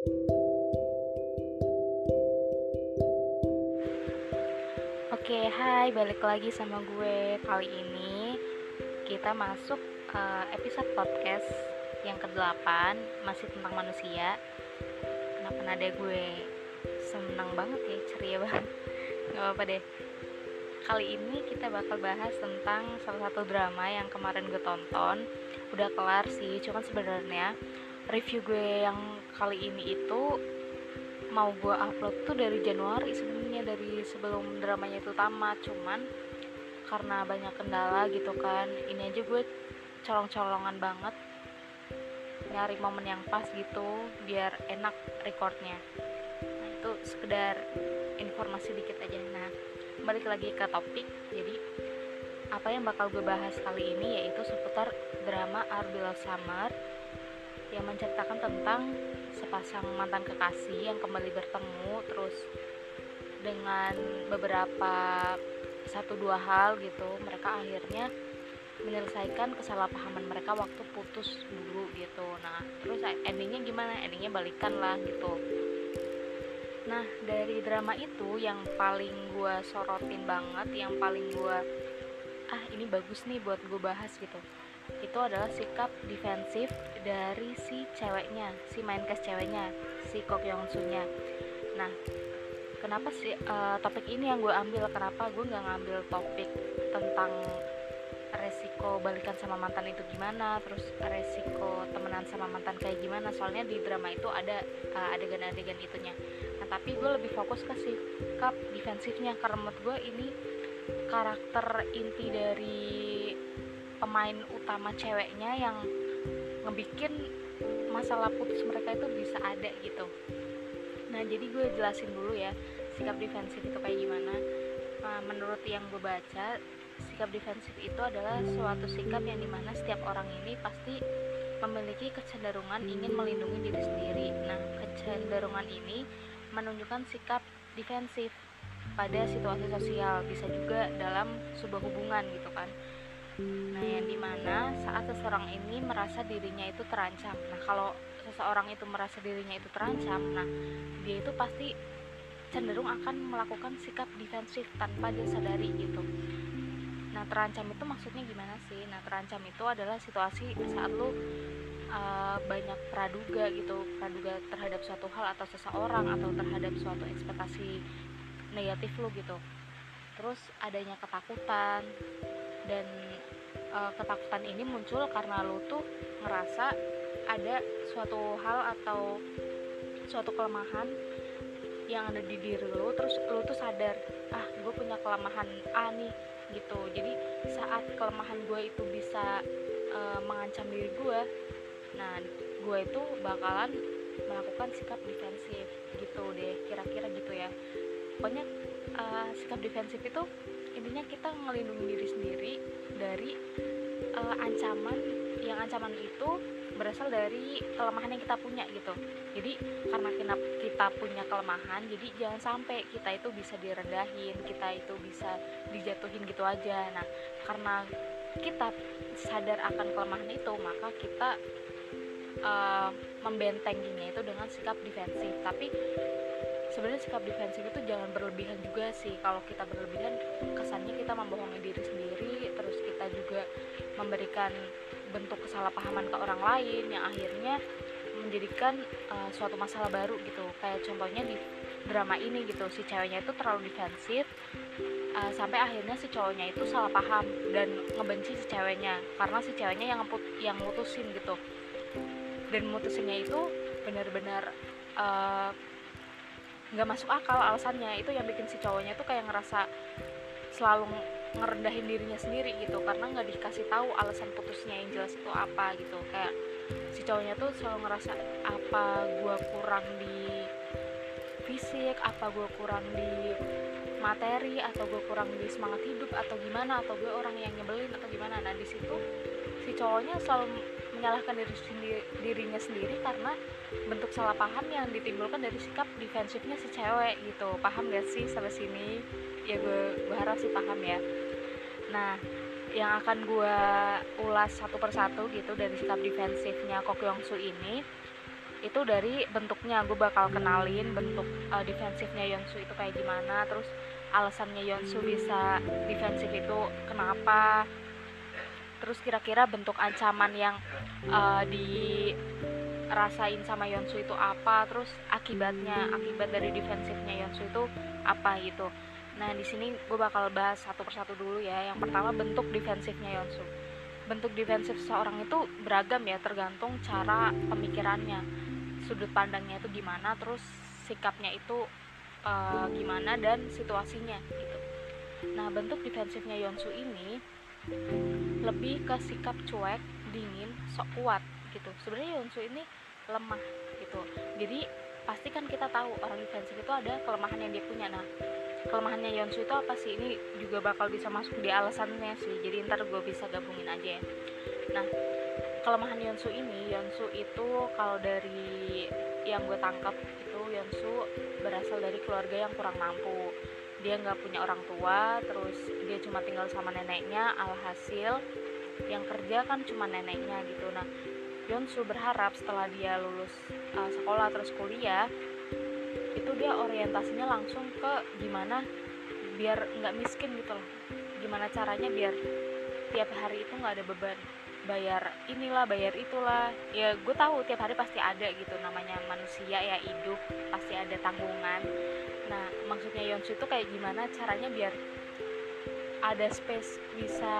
Oke, hai, balik lagi sama gue. Kali ini kita masuk uh, episode podcast yang ke-8 masih tentang manusia. Kenapa nada gue senang banget ya, ceria banget. Gak apa-apa deh. Kali ini kita bakal bahas tentang salah satu drama yang kemarin gue tonton. Udah kelar sih, cuman sebenarnya review gue yang kali ini itu mau gue upload tuh dari Januari sebenarnya dari sebelum dramanya itu tamat cuman karena banyak kendala gitu kan ini aja gue colong-colongan banget nyari momen yang pas gitu biar enak recordnya. Nah itu sekedar informasi dikit aja. Nah balik lagi ke topik. Jadi apa yang bakal gue bahas kali ini yaitu seputar drama Arbila Summer yang menceritakan tentang sepasang mantan kekasih yang kembali bertemu terus dengan beberapa satu dua hal gitu mereka akhirnya menyelesaikan kesalahpahaman mereka waktu putus dulu gitu. Nah terus endingnya gimana? Endingnya balikan lah gitu. Nah dari drama itu yang paling gue sorotin banget yang paling gue ah ini bagus nih buat gue bahas gitu itu adalah sikap defensif dari si ceweknya, si main cast ceweknya, si Kok Yong Sunya. Nah, kenapa sih uh, topik ini yang gue ambil? Kenapa gue nggak ngambil topik tentang resiko balikan sama mantan itu gimana, terus resiko temenan sama mantan kayak gimana? Soalnya di drama itu ada uh, adegan-adegan itunya. Nah, tapi gue lebih fokus ke sikap defensifnya karena menurut gue ini karakter inti dari pemain utama ceweknya yang ngebikin masalah putus mereka itu bisa ada gitu. Nah jadi gue jelasin dulu ya sikap defensif itu kayak gimana. Nah, menurut yang gue baca sikap defensif itu adalah suatu sikap yang di mana setiap orang ini pasti memiliki kecenderungan ingin melindungi diri sendiri. Nah kecenderungan ini menunjukkan sikap defensif pada situasi sosial bisa juga dalam sebuah hubungan gitu kan Nah, yang di mana saat seseorang ini merasa dirinya itu terancam. Nah, kalau seseorang itu merasa dirinya itu terancam, nah dia itu pasti cenderung akan melakukan sikap defensif tanpa dia sadari gitu. Nah, terancam itu maksudnya gimana sih? Nah, terancam itu adalah situasi saat lu uh, banyak praduga gitu, praduga terhadap suatu hal atau seseorang atau terhadap suatu ekspektasi negatif lu gitu. Terus adanya ketakutan dan uh, ketakutan ini muncul karena lu tuh ngerasa ada suatu hal atau suatu kelemahan yang ada di diri lu terus lu tuh sadar ah gue punya kelemahan A nih gitu. Jadi saat kelemahan gue itu bisa uh, mengancam diri gue nah gue itu bakalan melakukan sikap defensif gitu deh kira-kira gitu ya. Pokoknya uh, sikap defensif itu intinya kita ngelindungi diri sendiri dari uh, ancaman yang ancaman itu berasal dari kelemahan yang kita punya gitu. Jadi karena kita, kita punya kelemahan jadi jangan sampai kita itu bisa direndahin kita itu bisa dijatuhin gitu aja. Nah karena kita sadar akan kelemahan itu maka kita uh, membentenginya itu dengan sikap defensif. Tapi sebenarnya sikap defensif itu jangan berlebihan juga sih. Kalau kita berlebihan kesannya kita membohongi diri sendiri terus kita juga memberikan bentuk kesalahpahaman ke orang lain yang akhirnya menjadikan uh, suatu masalah baru gitu. Kayak contohnya di drama ini gitu si ceweknya itu terlalu defensif uh, sampai akhirnya si cowoknya itu salah paham dan ngebenci si ceweknya karena si ceweknya yang ngeput yang mutusin gitu. Dan mutusinnya itu benar-benar uh, nggak masuk akal alasannya. Itu yang bikin si cowoknya tuh kayak ngerasa selalu ngerendahin dirinya sendiri gitu karena nggak dikasih tahu alasan putusnya yang jelas itu apa gitu. Kayak si cowoknya tuh selalu ngerasa apa gue kurang di fisik apa gue kurang di materi atau gue kurang di semangat hidup atau gimana? Atau gue orang yang nyebelin atau gimana? Nah di situ si cowoknya selalu menyalahkan diri sendiri, dirinya sendiri karena bentuk salah paham yang ditimbulkan dari sikap defensifnya si cewek gitu. Paham gak sih sampai sini? Ya gue gue harap sih paham ya. Nah yang akan gue ulas satu persatu gitu dari sikap defensifnya Kok Yong Su ini itu dari bentuknya. Gue bakal kenalin bentuk uh, defensifnya Yonsu itu kayak gimana terus alasannya Yonsu bisa defensif itu kenapa terus kira-kira bentuk ancaman yang uh, dirasain sama Yonsu itu apa? Terus akibatnya akibat dari defensifnya Yonsu itu apa gitu? Nah di sini gue bakal bahas satu persatu dulu ya. Yang pertama bentuk defensifnya Yonsu. Bentuk defensif seorang itu beragam ya tergantung cara pemikirannya. Sudut pandangnya itu gimana terus sikapnya itu uh, gimana dan situasinya gitu. Nah bentuk defensifnya Yonsu ini lebih ke sikap cuek dingin sok kuat gitu. Sebenarnya Yonsu ini lemah gitu. Jadi pasti kan kita tahu orang defensif itu ada kelemahan yang dia punya. Nah kelemahannya Yonsu itu apa sih? Ini juga bakal bisa masuk di alasannya sih. Jadi ntar gue bisa gabungin aja ya. Nah kelemahan Yonsu ini Yonsu itu kalau dari yang gue tangkap itu Yonsu berasal dari keluarga yang kurang mampu dia nggak punya orang tua terus dia cuma tinggal sama neneknya alhasil yang kerja kan cuma neneknya gitu. Nah Yonsu berharap setelah dia lulus uh, sekolah terus kuliah itu dia orientasinya langsung ke gimana biar nggak miskin gitu loh. Gimana caranya biar tiap hari itu nggak ada beban. Bayar inilah bayar itulah. Ya gue tahu tiap hari pasti ada gitu namanya manusia ya hidup pasti ada tanggungan nah maksudnya Yonsu itu kayak gimana caranya biar ada space bisa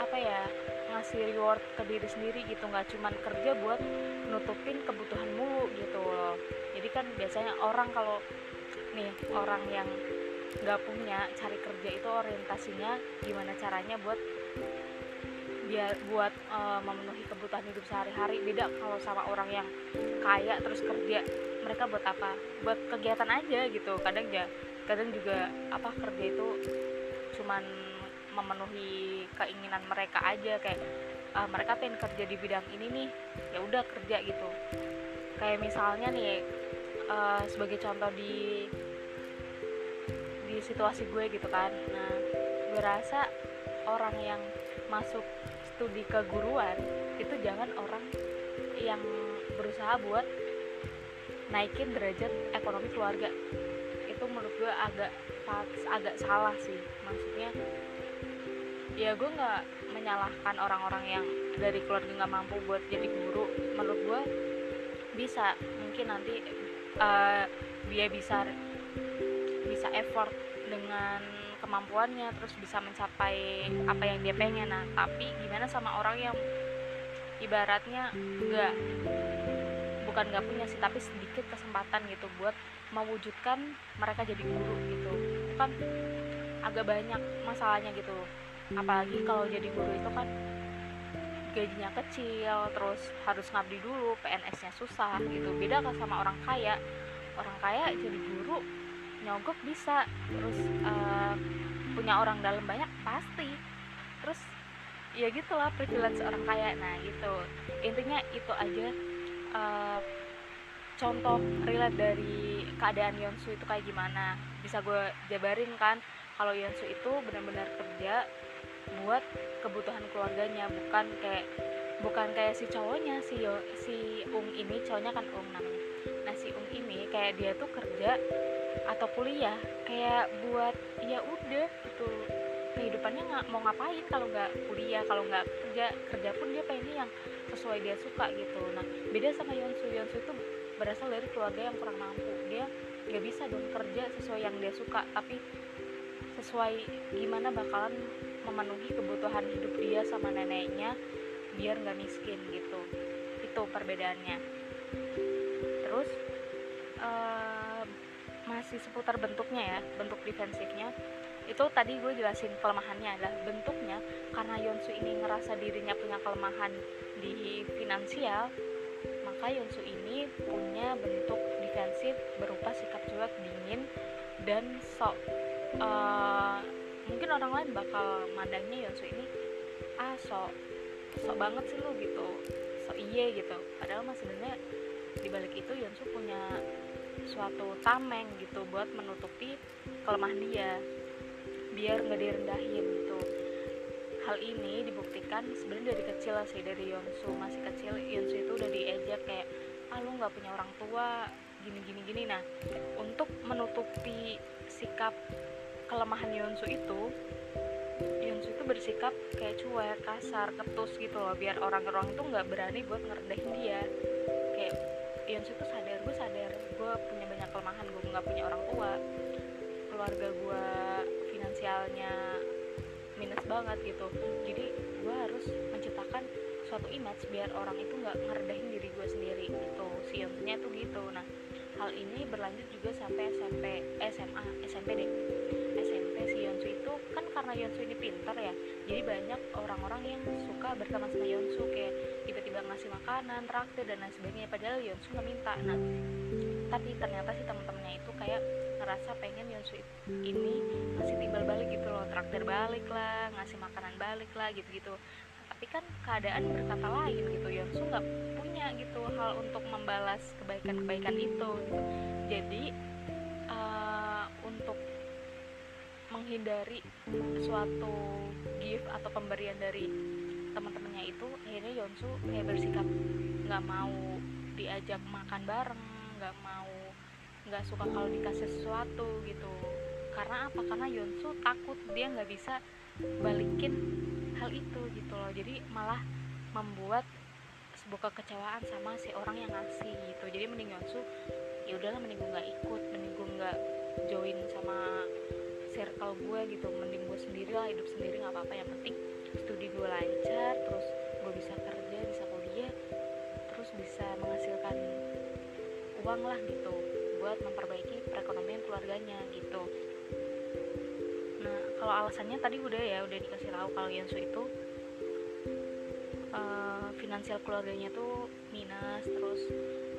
apa ya ngasih reward ke diri sendiri gitu. Nggak cuman kerja buat nutupin kebutuhan mulu gitu loh. Jadi kan biasanya orang kalau nih orang yang nggak punya cari kerja itu orientasinya gimana caranya buat biar buat uh, memenuhi kebutuhan hidup sehari-hari. Beda kalau sama orang yang kaya terus kerja mereka buat apa? Buat kegiatan aja gitu. Kadang ya kadang juga apa kerja itu cuman memenuhi keinginan mereka aja. Kayak uh, mereka pengen kerja di bidang ini nih ya udah kerja gitu. Kayak misalnya nih uh, sebagai contoh di di situasi gue gitu kan. Nah gue rasa orang yang masuk studi keguruan itu jangan orang yang berusaha buat naikin derajat ekonomi keluarga. Itu menurut gue agak agak salah sih. Maksudnya ya gue nggak menyalahkan orang-orang yang dari keluarga nggak mampu buat jadi guru. Menurut gue bisa mungkin nanti uh, dia bisa bisa effort dengan kemampuannya terus bisa mencapai apa yang dia pengen. Nah tapi gimana sama orang yang ibaratnya enggak bukan nggak punya sih tapi sedikit kesempatan gitu buat mewujudkan mereka jadi guru gitu. Kan agak banyak masalahnya gitu. Apalagi kalau jadi guru itu kan gajinya kecil terus harus ngabdi dulu PNS-nya susah gitu. Beda kan sama orang kaya? Orang kaya jadi guru nyogok bisa. Terus uh, punya orang dalam banyak? Pasti. Terus ya gitulah privilege orang kaya. Nah gitu. Intinya itu aja uh, contoh relate dari keadaan Yonsu itu kayak gimana? Bisa gue jabarin kan? Kalau Yonsu itu benar-benar kerja buat kebutuhan keluarganya bukan kayak bukan kayak si cowoknya si Yo, si Ung ini cowoknya kan Ung namanya. Nah si Ung ini kayak dia tuh kerja atau kuliah kayak buat ya udah gitu kehidupannya nggak mau ngapain kalau nggak kuliah kalau nggak kerja kerja pun dia pengennya yang sesuai dia suka gitu. Nah beda sama Yonsu. Yonsu itu berasal dari keluarga yang kurang mampu. Dia nggak bisa dong kerja sesuai yang dia suka tapi sesuai gimana bakalan memenuhi kebutuhan hidup dia sama neneknya biar nggak miskin gitu. Itu perbedaannya. Terus uh, masih seputar bentuknya ya bentuk defensifnya itu tadi gue jelasin kelemahannya adalah bentuknya. Karena Yonsu ini ngerasa dirinya punya kelemahan di finansial maka Yonsu ini punya bentuk defensif berupa sikap cuek dingin dan sok uh, mungkin orang lain bakal mandangnya Yonsu ini ah sok sok banget sih lu gitu. Sok iye gitu. Padahal mas sebenarnya dibalik itu Yonsu punya suatu tameng gitu buat menutupi kelemahan dia biar nggak direndahin gitu. Hal ini dibuktikan sebenarnya dari kecil sih dari Yonsu masih kecil Yonsu itu udah diejek kayak ah lu nggak punya orang tua gini gini gini. Nah untuk menutupi sikap kelemahan Yonsu itu Yonsu itu bersikap kayak cuek kasar ketus gitu loh biar orang-orang itu nggak berani buat ngerendahin dia. Kayak Yonsu itu sadar gue sadar gue punya banyak kelemahan gue nggak punya orang tua keluarga gue finansialnya minus banget gitu. Jadi gue harus menciptakan suatu image biar orang itu nggak ngerendahin diri gue sendiri gitu. Si Yonsunya tuh gitu. Nah hal ini berlanjut juga sampai SMP eh, SMA SMP deh. SMP si Yonsu itu kan karena Yonsu ini pintar ya. Jadi banyak orang-orang yang suka berteman sama Yonsu kayak tiba-tiba ngasih makanan traktir dan lain sebagainya. Padahal Yonsu nggak minta. Nah tapi ternyata si teman-temannya itu kayak ngerasa pengen Yonsu ini ngasih timbal balik gitu loh traktir balik lah ngasih makanan balik lah gitu-gitu tapi kan keadaan berkata lain gitu Yonsu nggak punya gitu hal untuk membalas kebaikan-kebaikan itu gitu. jadi uh, untuk menghindari suatu gift atau pemberian dari teman-temannya itu akhirnya Yonsu kayak bersikap nggak mau diajak makan bareng nggak mau nggak suka kalau dikasih sesuatu gitu. Karena apa? Karena Yonsu takut dia nggak bisa balikin hal itu gitu loh. Jadi malah membuat sebuah kekecewaan sama si orang yang ngasih gitu. Jadi mending Yonsu ya udahlah mending gue nggak ikut mending gue nggak join sama circle gue gitu. Mending gue sendiri lah hidup sendiri nggak apa-apa. Yang penting studi gue lancar terus gue bisa kerja bisa kuliah terus bisa menghasilkan uang lah gitu buat memperbaiki perekonomian keluarganya gitu. Nah kalau alasannya tadi udah ya udah dikasih tahu kalau Yansu itu uh, finansial keluarganya tuh minus terus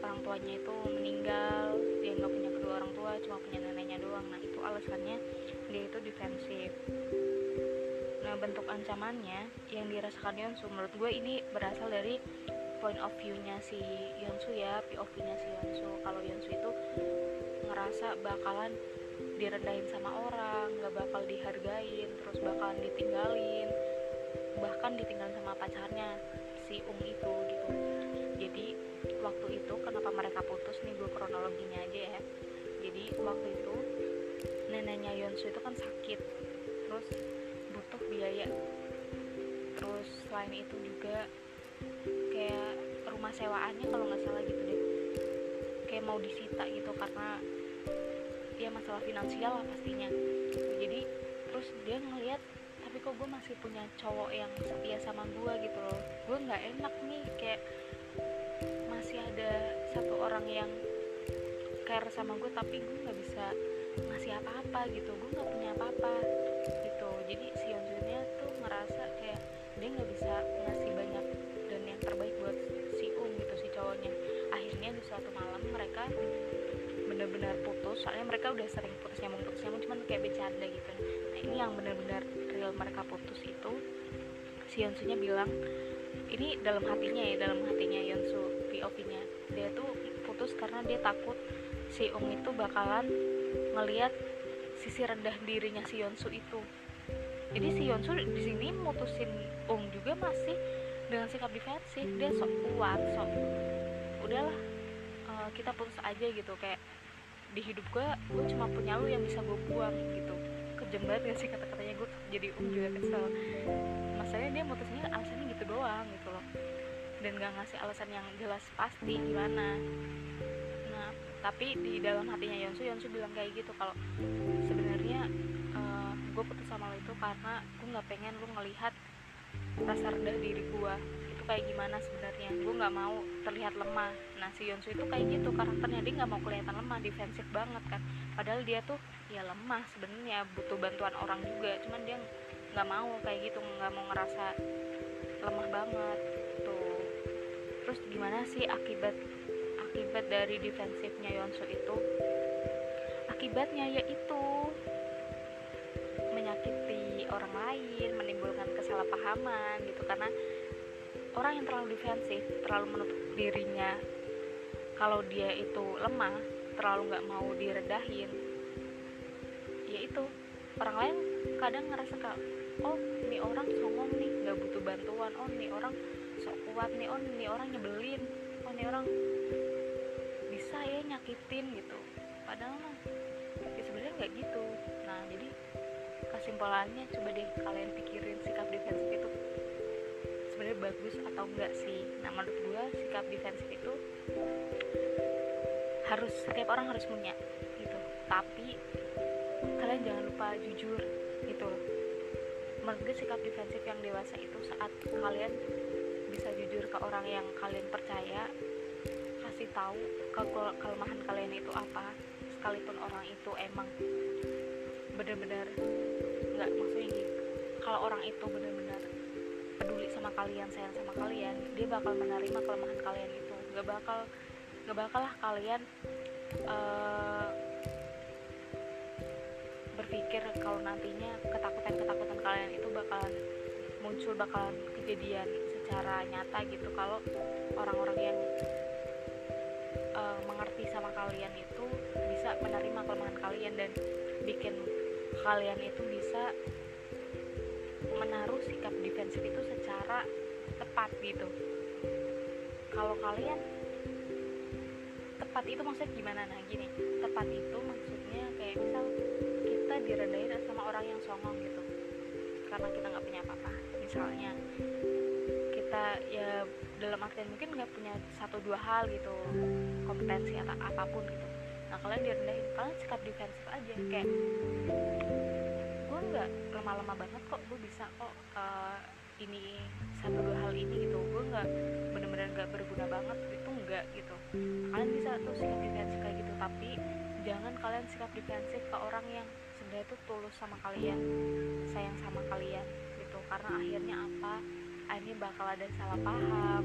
orang tuanya itu meninggal dia nggak punya kedua orang tua cuma punya neneknya doang. Nah itu alasannya dia itu defensif. Nah bentuk ancamannya yang dirasakan Yonsu menurut gue ini berasal dari point of view-nya si Yonsu ya POV-nya si Yonsu kalau Yonsu itu ngerasa bakalan direndahin sama orang nggak bakal dihargain terus bakalan ditinggalin bahkan ditinggalin sama pacarnya si Ung itu gitu. Jadi waktu itu kenapa mereka putus nih gue kronologinya aja ya. Jadi waktu itu neneknya Yonsu itu kan sakit terus butuh biaya. Terus selain itu juga rumah sewaannya kalau nggak salah gitu deh. Kayak mau disita gitu karena ya masalah finansial lah pastinya. Jadi terus dia ngelihat tapi kok gue masih punya cowok yang setia sama gue gitu loh. Gue nggak enak nih kayak masih ada satu orang yang care sama gue tapi gue nggak bisa ngasih apa-apa gitu. Gue nggak punya apa-apa gitu. Jadi si Yonjunnya tuh ngerasa kayak dia nggak bisa ngasih banyak dan yang terbaik akhirnya di suatu malam mereka benar-benar putus soalnya mereka udah sering putus nyambung putus nyambung cuman kayak bercanda gitu. Nah ini yang benar-benar real mereka putus itu si Yonsunya bilang ini dalam hatinya ya dalam hatinya Yonsu POV nya dia tuh putus karena dia takut si Um itu bakalan ngelihat sisi rendah dirinya si Yonsu itu. Jadi si Yonsu di sini mutusin Um juga masih dengan sikap defensif. Dia sok kuat sok udahlah uh, kita putus aja gitu. Kayak di hidup gue gue cuma punya lu yang bisa gue buang gitu. Kejam banget gak sih kata-katanya? Gue jadi um juga kesel. Masalahnya dia mutusnya alasannya gitu doang gitu loh. Dan gak ngasih alasan yang jelas pasti gimana. Nah tapi di dalam hatinya Yonsu Yonsu bilang kayak gitu kalau sebenarnya uh, gue putus sama lo itu karena gue nggak pengen lu ngelihat rasa rendah diri gue kayak gimana sebenarnya. Gue nggak mau terlihat lemah. Nah si Yonsu itu kayak gitu karakternya. Dia nggak mau kelihatan lemah defensif banget kan. Padahal dia tuh ya lemah sebenarnya butuh bantuan orang juga. Cuman dia nggak mau kayak gitu nggak mau ngerasa lemah banget tuh terus gimana sih akibat akibat dari defensifnya Yonsu itu? Akibatnya yaitu menyakiti orang lain menimbulkan kesalahpahaman gitu. Karena orang yang terlalu defensif terlalu menutup dirinya. Kalau dia itu lemah terlalu nggak mau diredahin ya itu. Orang lain kadang ngerasa kak oh ini orang songong nih nggak butuh bantuan. Oh ini orang sok kuat nih. Oh ini orang nyebelin. Oh ini orang nyakitin gitu. Padahal mah ya sebenarnya nggak gitu. Nah jadi kesimpulannya coba deh kalian pikirin sikap defensif itu sebenarnya bagus atau enggak sih? Nah menurut gue sikap defensif itu harus setiap orang harus punya gitu. Tapi kalian jangan lupa jujur gitu. Menurut gue sikap defensif yang dewasa itu saat kalian bisa jujur ke orang yang kalian percaya kasih tahu ke kelemahan kalian itu apa sekalipun orang itu emang benar-benar nggak maksudnya gitu kalau orang itu benar-benar sama kalian sayang sama kalian dia bakal menerima kelemahan kalian itu. Nggak bakal nggak bakal lah kalian uh, berpikir kalau nantinya ketakutan-ketakutan kalian itu bakalan muncul bakalan kejadian secara nyata gitu. Kalau orang-orang yang uh, mengerti sama kalian itu bisa menerima kelemahan kalian dan bikin kalian itu bisa menaruh sikap defensif itu secara tepat gitu. Kalau kalian tepat itu maksudnya gimana? Nah gini tepat itu maksudnya kayak misal kita direndahin sama orang yang songong gitu karena kita nggak punya apa-apa. Misalnya kita ya dalam artian mungkin nggak punya satu dua hal gitu kompetensi atau apa pun gitu. Nah kalian direndahin kalian sikap defensif aja kayak nggak lemah-lemah banget kok. Gue bisa kok uh, ini satu dua hal ini gitu. Gue nggak bener-bener nggak berguna banget. Itu enggak gitu. Kalian bisa tuh sikap defensif kayak gitu tapi jangan kalian sikap defensif ke orang yang sebenarnya tuh tulus sama kalian sayang sama kalian gitu. Karena akhirnya apa? Akhirnya bakal ada salah paham.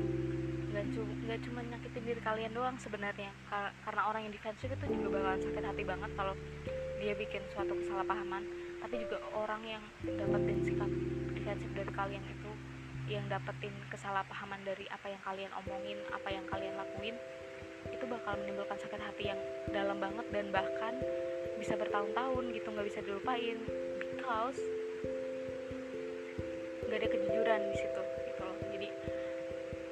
Nggak cuma nggak cuma nyakitin diri kalian doang sebenarnya. Karena orang yang defensif itu juga bakalan sakit hati banget kalau dia bikin suatu kesalahpahaman tapi juga orang yang dapetin sikap defensif dari kalian itu yang dapetin kesalahpahaman dari apa yang kalian omongin apa yang kalian lakuin itu bakal menimbulkan sakit hati yang dalam banget dan bahkan bisa bertahun-tahun gitu nggak bisa dilupain. Because nggak ada kejujuran di situ gitu loh. Jadi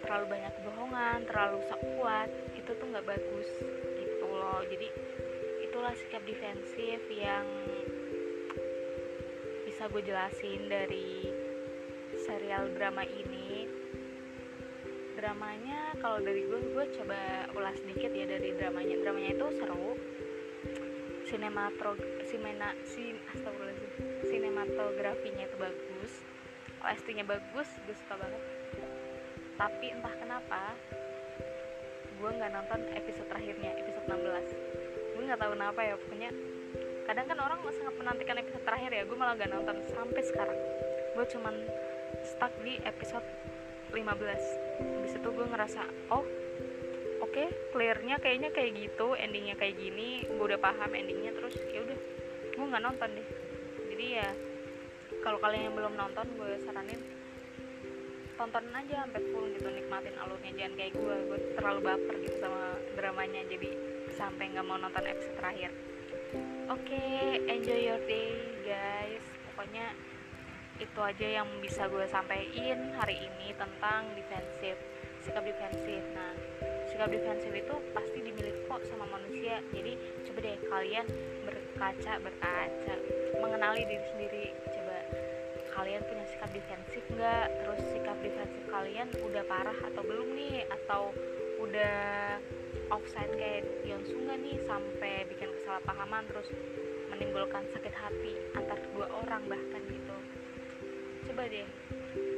terlalu banyak kebohongan terlalu sok kuat itu tuh nggak bagus gitu loh. Jadi itulah sikap defensif yang bisa gue jelasin dari serial drama ini. Dramanya kalau dari gue gue coba ulas sedikit ya dari dramanya. Dramanya itu seru. Sinematro simena sin sinematografinya itu bagus. OST nya bagus gue suka banget. Tapi entah kenapa gue nggak nonton episode terakhirnya episode 16 gue nggak tahu kenapa ya pokoknya kadang kan orang sangat menantikan episode terakhir ya gue malah gak nonton sampai sekarang. Gue cuman stuck di episode 15 habis itu gue ngerasa oh oke okay, clearnya kayaknya kayak gitu endingnya kayak gini gue udah paham endingnya terus ya udah gue nggak nonton deh. Jadi ya kalau kalian yang belum nonton gue saranin tonton aja sampai full gitu nikmatin alurnya. Jangan kayak gue gue terlalu baper gitu sama dramanya. Jadi sampai nggak mau nonton episode terakhir oke okay, enjoy your day guys. Pokoknya itu aja yang bisa gue sampaikan hari ini tentang defensif sikap defensif nah sikap defensif itu pasti dimiliki kok sama manusia. Jadi coba deh kalian berkaca berkaca mengenali diri sendiri. Coba kalian punya sikap defensif nggak? Terus sikap defensif kalian udah parah atau belum nih? Atau udah offside kayak Yonsu nggak nih sampai bikin kesalahpahaman terus menimbulkan sakit hati antar dua orang bahkan gitu. Coba deh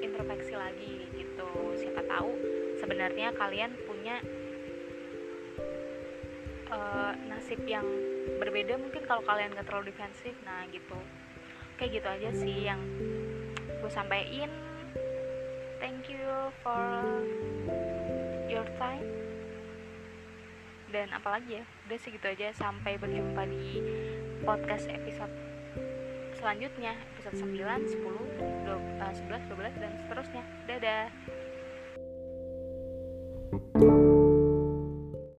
introspeksi lagi gitu. Siapa tahu sebenarnya kalian punya uh, nasib yang berbeda mungkin kalau kalian gak terlalu defensif. Nah gitu. Kayak gitu aja sih yang gue sampaikan. Thank you for your time dan apalagi ya udah segitu aja. Sampai berjumpa di podcast episode selanjutnya. Episode 9, 10, 12, 11, 12 dan seterusnya. Dadah